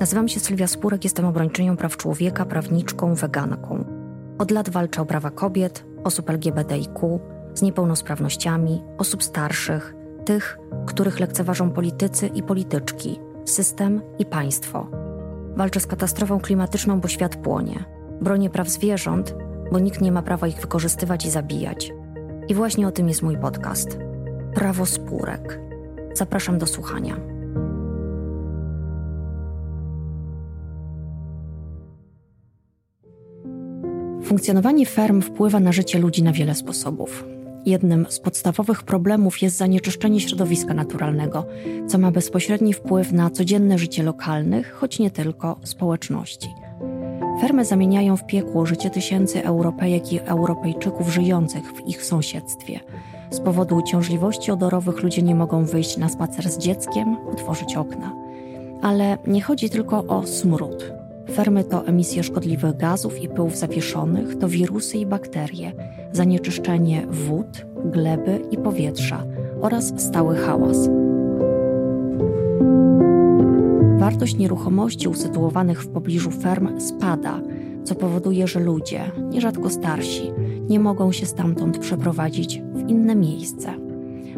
Nazywam się Sylwia Spurek, jestem obrończynią praw człowieka, prawniczką, weganką. Od lat walczę o prawa kobiet, osób LGBTIQ, z niepełnosprawnościami, osób starszych, tych, których lekceważą politycy i polityczki, system i państwo. Walczę z katastrofą klimatyczną, bo świat płonie. Bronię praw zwierząt, bo nikt nie ma prawa ich wykorzystywać i zabijać. I właśnie o tym jest mój podcast. Prawo spórek. Zapraszam do słuchania. Funkcjonowanie ferm wpływa na życie ludzi na wiele sposobów. Jednym z podstawowych problemów jest zanieczyszczenie środowiska naturalnego, co ma bezpośredni wpływ na codzienne życie lokalnych, choć nie tylko społeczności. Fermy zamieniają w piekło życie tysięcy Europejek i Europejczyków żyjących w ich sąsiedztwie. Z powodu uciążliwości odorowych ludzie nie mogą wyjść na spacer z dzieckiem, otworzyć okna. Ale nie chodzi tylko o smród. Fermy to emisje szkodliwych gazów i pyłów zawieszonych, to wirusy i bakterie, zanieczyszczenie wód, gleby i powietrza oraz stały hałas. Wartość nieruchomości usytuowanych w pobliżu ferm spada, co powoduje, że ludzie, nierzadko starsi, nie mogą się stamtąd przeprowadzić w inne miejsce.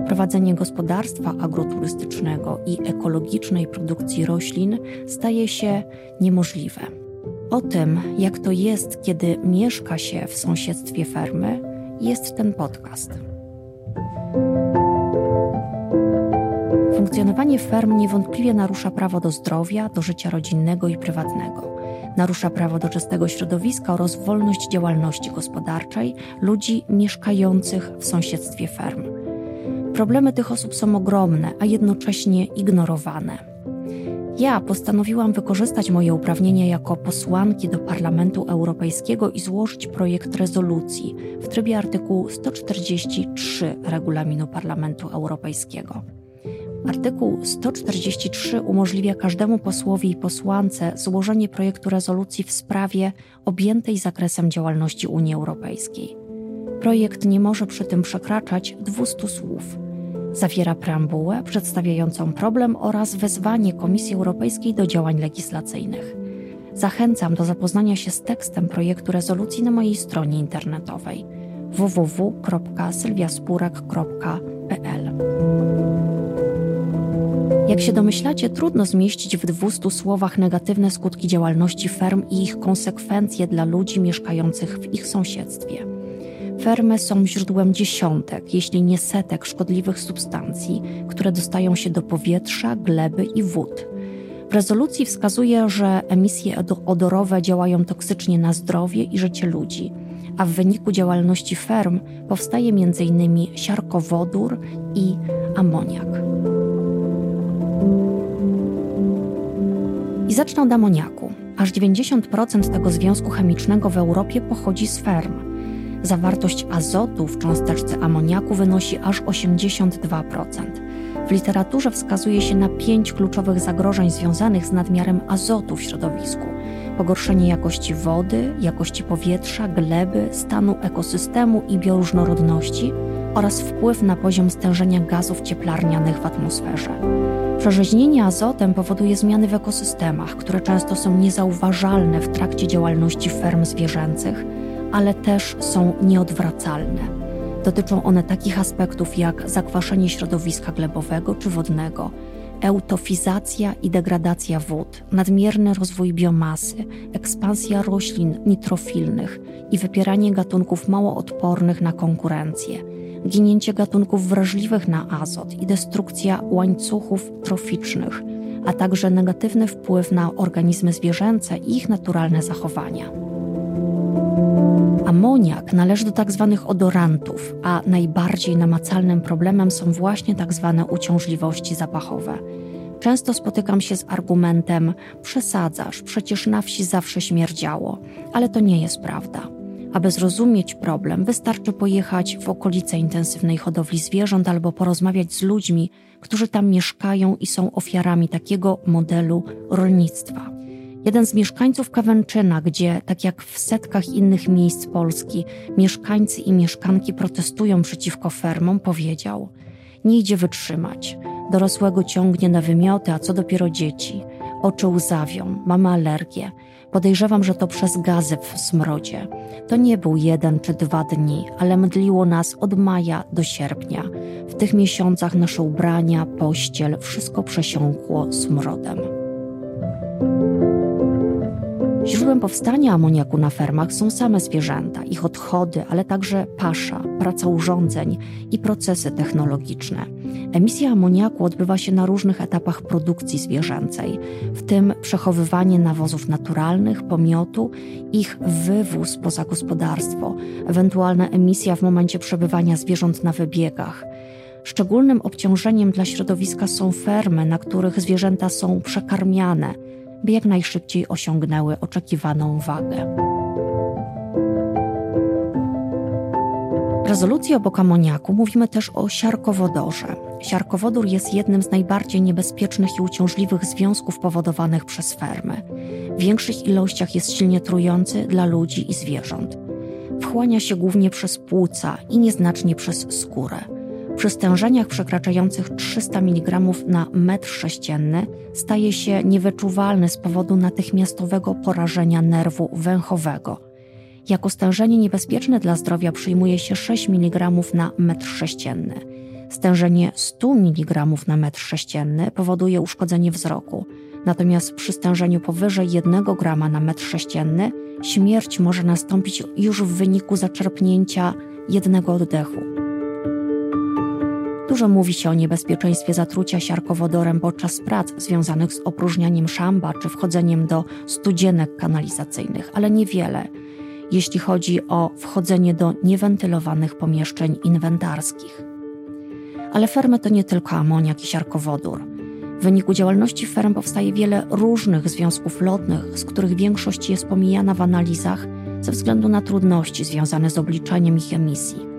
Prowadzenie gospodarstwa agroturystycznego i ekologicznej produkcji roślin staje się niemożliwe. O tym, jak to jest, kiedy mieszka się w sąsiedztwie fermy, jest ten podcast. Funkcjonowanie ferm niewątpliwie narusza prawo do zdrowia, do życia rodzinnego i prywatnego. Narusza prawo do czystego środowiska oraz wolność działalności gospodarczej ludzi mieszkających w sąsiedztwie ferm. Problemy tych osób są ogromne, a jednocześnie ignorowane. Ja postanowiłam wykorzystać moje uprawnienia jako posłanki do Parlamentu Europejskiego i złożyć projekt rezolucji w trybie artykułu 143 Regulaminu Parlamentu Europejskiego. Artykuł 143 umożliwia każdemu posłowi i posłance złożenie projektu rezolucji w sprawie objętej zakresem działalności Unii Europejskiej. Projekt nie może przy tym przekraczać 200 słów. Zawiera preambułę przedstawiającą problem oraz wezwanie Komisji Europejskiej do działań legislacyjnych. Zachęcam do zapoznania się z tekstem projektu rezolucji na mojej stronie internetowej www.sylwiaspurek.pl. Jak się domyślacie, trudno zmieścić w 200 słowach negatywne skutki działalności ferm i ich konsekwencje dla ludzi mieszkających w ich sąsiedztwie. Fermy są źródłem dziesiątek, jeśli nie setek szkodliwych substancji, które dostają się do powietrza, gleby i wód. W rezolucji wskazuje, że emisje odorowe działają toksycznie na zdrowie i życie ludzi, a w wyniku działalności ferm powstaje m.in. siarkowodór i amoniak. I zacznę od amoniaku. Aż 90% tego związku chemicznego w Europie pochodzi z ferm. Zawartość azotu w cząsteczce amoniaku wynosi aż 82%. W literaturze wskazuje się na pięć kluczowych zagrożeń związanych z nadmiarem azotu w środowisku: pogorszenie jakości wody, jakości powietrza, gleby, stanu ekosystemu i bioróżnorodności oraz wpływ na poziom stężenia gazów cieplarnianych w atmosferze. Przerzeźnienie azotem powoduje zmiany w ekosystemach, które często są niezauważalne w trakcie działalności ferm zwierzęcych, ale też są nieodwracalne. Dotyczą one takich aspektów jak zakwaszenie środowiska glebowego czy wodnego, eutofizacja i degradacja wód, nadmierny rozwój biomasy, ekspansja roślin nitrofilnych i wypieranie gatunków mało odpornych na konkurencję ginięcie gatunków wrażliwych na azot i destrukcja łańcuchów troficznych, a także negatywny wpływ na organizmy zwierzęce i ich naturalne zachowania. Amoniak należy do tzw. Tak odorantów, a najbardziej namacalnym problemem są właśnie tzw. Tak uciążliwości zapachowe. Często spotykam się z argumentem: przesadzasz, przecież na wsi zawsze śmierdziało, ale to nie jest prawda. Aby zrozumieć problem, wystarczy pojechać w okolice intensywnej hodowli zwierząt albo porozmawiać z ludźmi, którzy tam mieszkają i są ofiarami takiego modelu rolnictwa. Jeden z mieszkańców Kawęczyna, gdzie, tak jak w setkach innych miejsc Polski, mieszkańcy i mieszkanki protestują przeciwko fermom, powiedział: Nie idzie wytrzymać. Dorosłego ciągnie na wymioty, a co dopiero dzieci. Oczy łzawią, mamy alergię. Podejrzewam, że to przez gazy w smrodzie. To nie był jeden czy dwa dni, ale mdliło nas od maja do sierpnia. W tych miesiącach nasze ubrania, pościel, wszystko przesiąkło smrodem. Źródłem powstania amoniaku na fermach są same zwierzęta, ich odchody, ale także pasza, praca urządzeń i procesy technologiczne. Emisja amoniaku odbywa się na różnych etapach produkcji zwierzęcej, w tym przechowywanie nawozów naturalnych, pomiotu, ich wywóz poza gospodarstwo, ewentualna emisja w momencie przebywania zwierząt na wybiegach. Szczególnym obciążeniem dla środowiska są fermy, na których zwierzęta są przekarmiane – by jak najszybciej osiągnęły oczekiwaną wagę. Rezolucji obok amoniaku mówimy też o siarkowodorze. Siarkowodór jest jednym z najbardziej niebezpiecznych i uciążliwych związków powodowanych przez fermy. W większych ilościach jest silnie trujący dla ludzi i zwierząt. Wchłania się głównie przez płuca i nieznacznie przez skórę. Przy stężeniach przekraczających 300 mg na metr sześcienny staje się niewyczuwalny z powodu natychmiastowego porażenia nerwu węchowego. Jako stężenie niebezpieczne dla zdrowia przyjmuje się 6 mg na metr sześcienny. Stężenie 100 mg na metr sześcienny powoduje uszkodzenie wzroku, natomiast przy stężeniu powyżej 1 g na metr sześcienny śmierć może nastąpić już w wyniku zaczerpnięcia jednego oddechu. Dużo mówi się o niebezpieczeństwie zatrucia siarkowodorem podczas prac związanych z opróżnianiem szamba czy wchodzeniem do studzienek kanalizacyjnych, ale niewiele, jeśli chodzi o wchodzenie do niewentylowanych pomieszczeń inwentarskich. Ale fermy to nie tylko amoniak i siarkowodór. W wyniku działalności ferm powstaje wiele różnych związków lotnych, z których większość jest pomijana w analizach ze względu na trudności związane z obliczeniem ich emisji.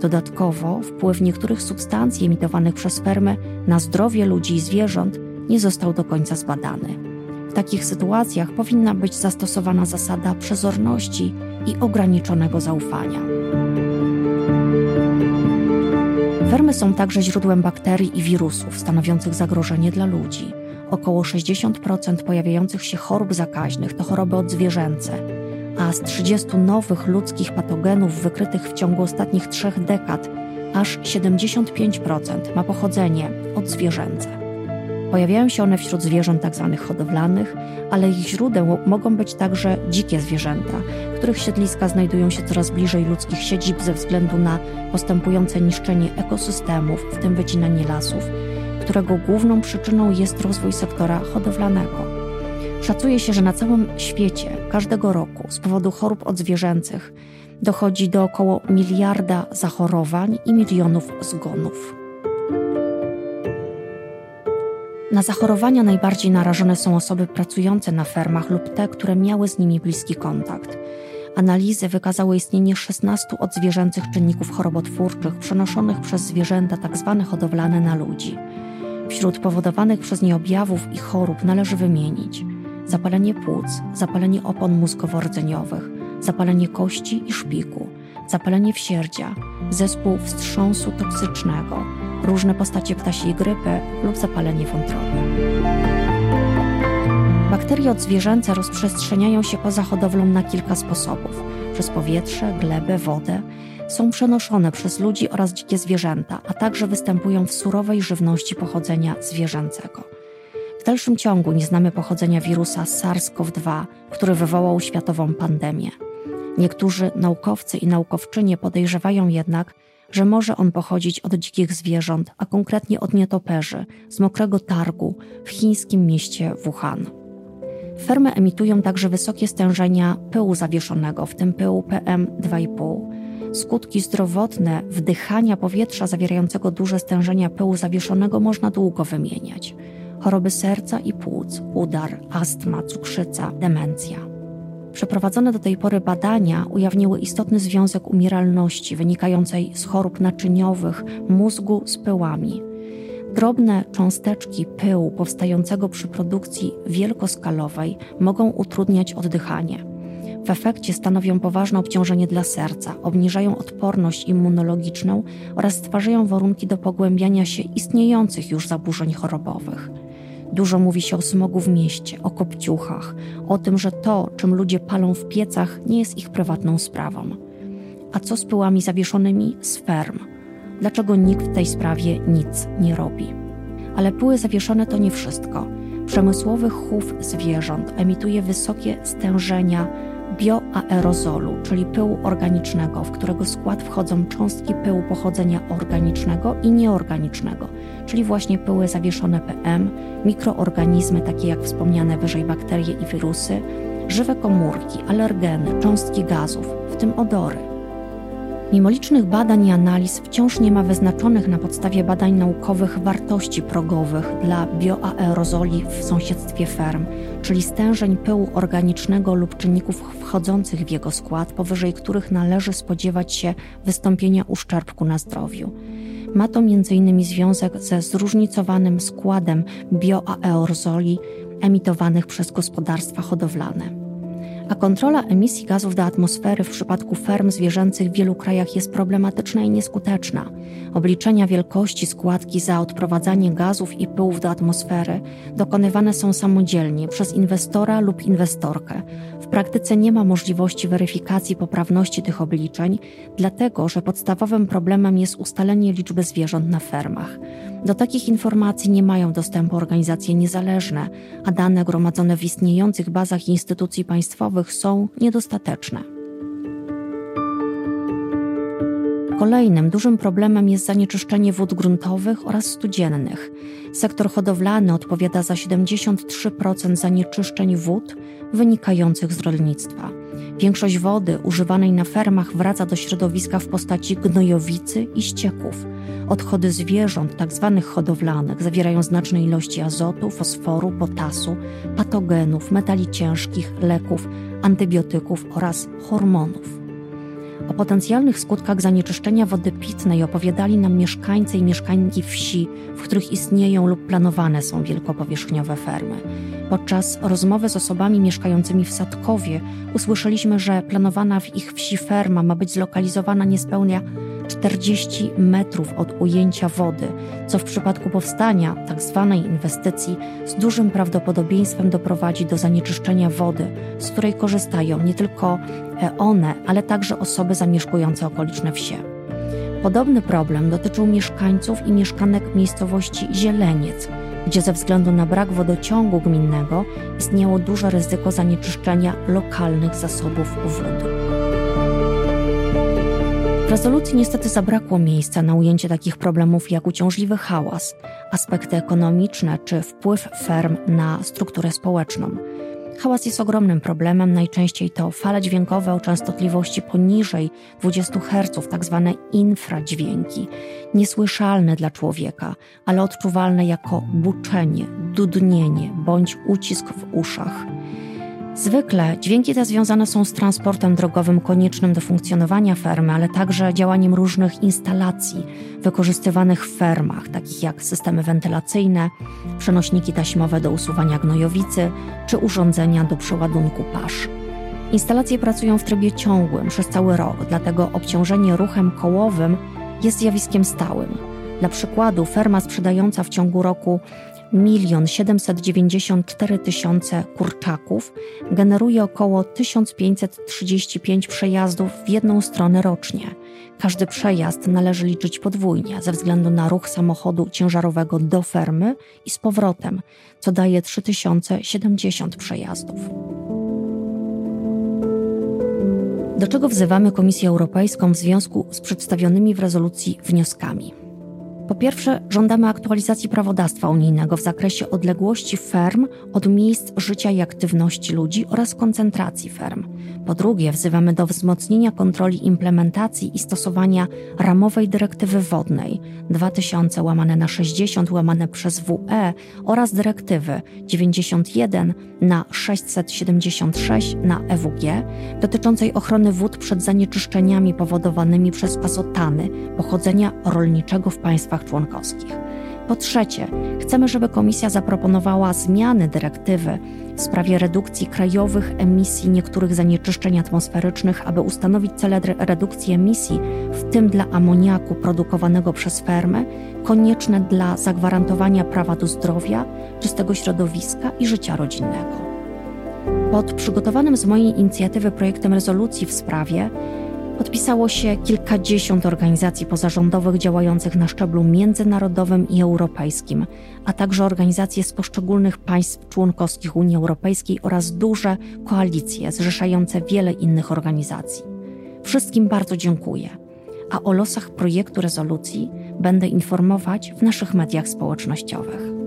Dodatkowo wpływ niektórych substancji emitowanych przez fermy na zdrowie ludzi i zwierząt nie został do końca zbadany. W takich sytuacjach powinna być zastosowana zasada przezorności i ograniczonego zaufania. Fermy są także źródłem bakterii i wirusów stanowiących zagrożenie dla ludzi. Około 60% pojawiających się chorób zakaźnych to choroby odzwierzęce, a z 30 nowych ludzkich patogenów wykrytych w ciągu ostatnich trzech dekad aż 75% ma pochodzenie odzwierzęce. Pojawiają się one wśród zwierząt tzw. Tak hodowlanych, ale ich źródeł mogą być także dzikie zwierzęta, których siedliska znajdują się coraz bliżej ludzkich siedzib ze względu na postępujące niszczenie ekosystemów, w tym wycinanie lasów, którego główną przyczyną jest rozwój sektora hodowlanego. Szacuje się, że na całym świecie każdego roku z powodu chorób odzwierzęcych dochodzi do około miliarda zachorowań i milionów zgonów. Na zachorowania najbardziej narażone są osoby pracujące na fermach lub te, które miały z nimi bliski kontakt. Analizy wykazały istnienie 16 odzwierzęcych czynników chorobotwórczych przenoszonych przez zwierzęta tzw. Tak hodowlane na ludzi. Wśród powodowanych przez nie objawów i chorób należy wymienić – zapalenie płuc, zapalenie opon mózgowo-rdzeniowych, zapalenie kości i szpiku, zapalenie wsierdzia, zespół wstrząsu toksycznego, różne postacie ptasiej grypy lub zapalenie wątroby. Bakterie odzwierzęce rozprzestrzeniają się poza hodowlą na kilka sposobów: przez powietrze, glebę, wodę. Są przenoszone przez ludzi oraz dzikie zwierzęta, a także występują w surowej żywności pochodzenia zwierzęcego dalszym ciągu nie znamy pochodzenia wirusa SARS-CoV-2, który wywołał światową pandemię. Niektórzy naukowcy i naukowczynie podejrzewają jednak, że może on pochodzić od dzikich zwierząt, a konkretnie od nietoperzy z mokrego targu w chińskim mieście Wuhan. Fermy emitują także wysokie stężenia pyłu zawieszonego, w tym pyłu PM2,5. Skutki zdrowotne wdychania powietrza zawierającego duże stężenia pyłu zawieszonego można długo wymieniać choroby serca i płuc, udar, astma, cukrzyca, demencja. Przeprowadzone do tej pory badania ujawniły istotny związek umieralności wynikającej z chorób naczyniowych mózgu z pyłami. Drobne cząsteczki pyłu powstającego przy produkcji wielkoskalowej mogą utrudniać oddychanie. W efekcie stanowią poważne obciążenie dla serca, obniżają odporność immunologiczną oraz stwarzają warunki do pogłębiania się istniejących już zaburzeń chorobowych. Dużo mówi się o smogu w mieście, o kopciuchach, o tym, że to, czym ludzie palą w piecach, nie jest ich prywatną sprawą. A co z pyłami zawieszonymi z ferm? Dlaczego nikt w tej sprawie nic nie robi? Ale pyły zawieszone to nie wszystko. Przemysłowy chów zwierząt emituje wysokie stężenia bioaerozolu, czyli pyłu organicznego, w którego skład wchodzą cząstki pyłu pochodzenia organicznego i nieorganicznego, czyli właśnie pyły zawieszone PM, mikroorganizmy takie jak wspomniane wyżej bakterie i wirusy, żywe komórki, alergeny, cząstki gazów, w tym odory. Mimo licznych badań i analiz wciąż nie ma wyznaczonych na podstawie badań naukowych wartości progowych dla bioaerozoli w sąsiedztwie ferm, czyli stężeń pyłu organicznego lub czynników wchodzących w jego skład, powyżej których należy spodziewać się wystąpienia uszczerbku na zdrowiu. Ma to m.in. związek ze zróżnicowanym składem bioaerozoli emitowanych przez gospodarstwa hodowlane a kontrola emisji gazów do atmosfery w przypadku ferm zwierzęcych w wielu krajach jest problematyczna i nieskuteczna. Obliczenia wielkości składki za odprowadzanie gazów i pyłów do atmosfery dokonywane są samodzielnie przez inwestora lub inwestorkę. W praktyce nie ma możliwości weryfikacji poprawności tych obliczeń, dlatego że podstawowym problemem jest ustalenie liczby zwierząt na fermach. Do takich informacji nie mają dostępu organizacje niezależne, a dane gromadzone w istniejących bazach instytucji państwowych są niedostateczne. Kolejnym dużym problemem jest zanieczyszczenie wód gruntowych oraz studziennych. Sektor hodowlany odpowiada za 73% zanieczyszczeń wód wynikających z rolnictwa. Większość wody używanej na fermach wraca do środowiska w postaci gnojowicy i ścieków. Odchody zwierząt, tzw. Tak hodowlanych, zawierają znaczne ilości azotu, fosforu, potasu, patogenów, metali ciężkich, leków, antybiotyków oraz hormonów. O potencjalnych skutkach zanieczyszczenia wody pitnej opowiadali nam mieszkańcy i mieszkańki wsi, w których istnieją lub planowane są wielkopowierzchniowe fermy. Podczas rozmowy z osobami mieszkającymi w Sadkowie usłyszeliśmy, że planowana w ich wsi ferma ma być zlokalizowana niespełna 40 metrów od ujęcia wody, co w przypadku powstania tzw. Tak inwestycji z dużym prawdopodobieństwem doprowadzi do zanieczyszczenia wody, z której korzystają nie tylko one, ale także osoby zamieszkujące okoliczne wsie. Podobny problem dotyczył mieszkańców i mieszkanek miejscowości Zieleniec, gdzie ze względu na brak wodociągu gminnego istniało duże ryzyko zanieczyszczenia lokalnych zasobów wody. W rezolucji niestety zabrakło miejsca na ujęcie takich problemów jak uciążliwy hałas, aspekty ekonomiczne czy wpływ ferm na strukturę społeczną. Hałas jest ogromnym problemem, najczęściej to fale dźwiękowe o częstotliwości poniżej 20 Hz, tak zwane infradźwięki, niesłyszalne dla człowieka, ale odczuwalne jako buczenie, dudnienie bądź ucisk w uszach. Zwykle dźwięki te związane są z transportem drogowym koniecznym do funkcjonowania fermy, ale także działaniem różnych instalacji wykorzystywanych w fermach, takich jak systemy wentylacyjne, przenośniki taśmowe do usuwania gnojowicy czy urządzenia do przeładunku pasz. Instalacje pracują w trybie ciągłym przez cały rok, dlatego obciążenie ruchem kołowym jest zjawiskiem stałym. Dla przykładu, ferma sprzedająca w ciągu roku 1 794 tysiące kurczaków generuje około 1535 przejazdów w jedną stronę rocznie. Każdy przejazd należy liczyć podwójnie ze względu na ruch samochodu ciężarowego do fermy i z powrotem, co daje 3070 przejazdów. Do czego wzywamy Komisję Europejską w związku z przedstawionymi w rezolucji wnioskami? Po pierwsze, żądamy aktualizacji prawodawstwa unijnego w zakresie odległości ferm od miejsc życia i aktywności ludzi oraz koncentracji ferm. Po drugie, wzywamy do wzmocnienia kontroli implementacji i stosowania ramowej dyrektywy wodnej 2000 łamane na 60 łamane przez WE oraz dyrektywy 91 na 676 na EWG dotyczącej ochrony wód przed zanieczyszczeniami powodowanymi przez azotany pochodzenia rolniczego w państwach członkowskich. Po trzecie, chcemy, żeby Komisja zaproponowała zmiany dyrektywy w sprawie redukcji krajowych emisji niektórych zanieczyszczeń atmosferycznych, aby ustanowić cele redukcji emisji, w tym dla amoniaku produkowanego przez fermy, konieczne dla zagwarantowania prawa do zdrowia, czystego środowiska i życia rodzinnego. Pod przygotowanym z mojej inicjatywy projektem rezolucji w sprawie podpisało się kilkadziesiąt organizacji pozarządowych działających na szczeblu międzynarodowym i europejskim, a także organizacje z poszczególnych państw członkowskich Unii Europejskiej oraz duże koalicje zrzeszające wiele innych organizacji. Wszystkim bardzo dziękuję, a o losach projektu rezolucji będę informować w naszych mediach społecznościowych.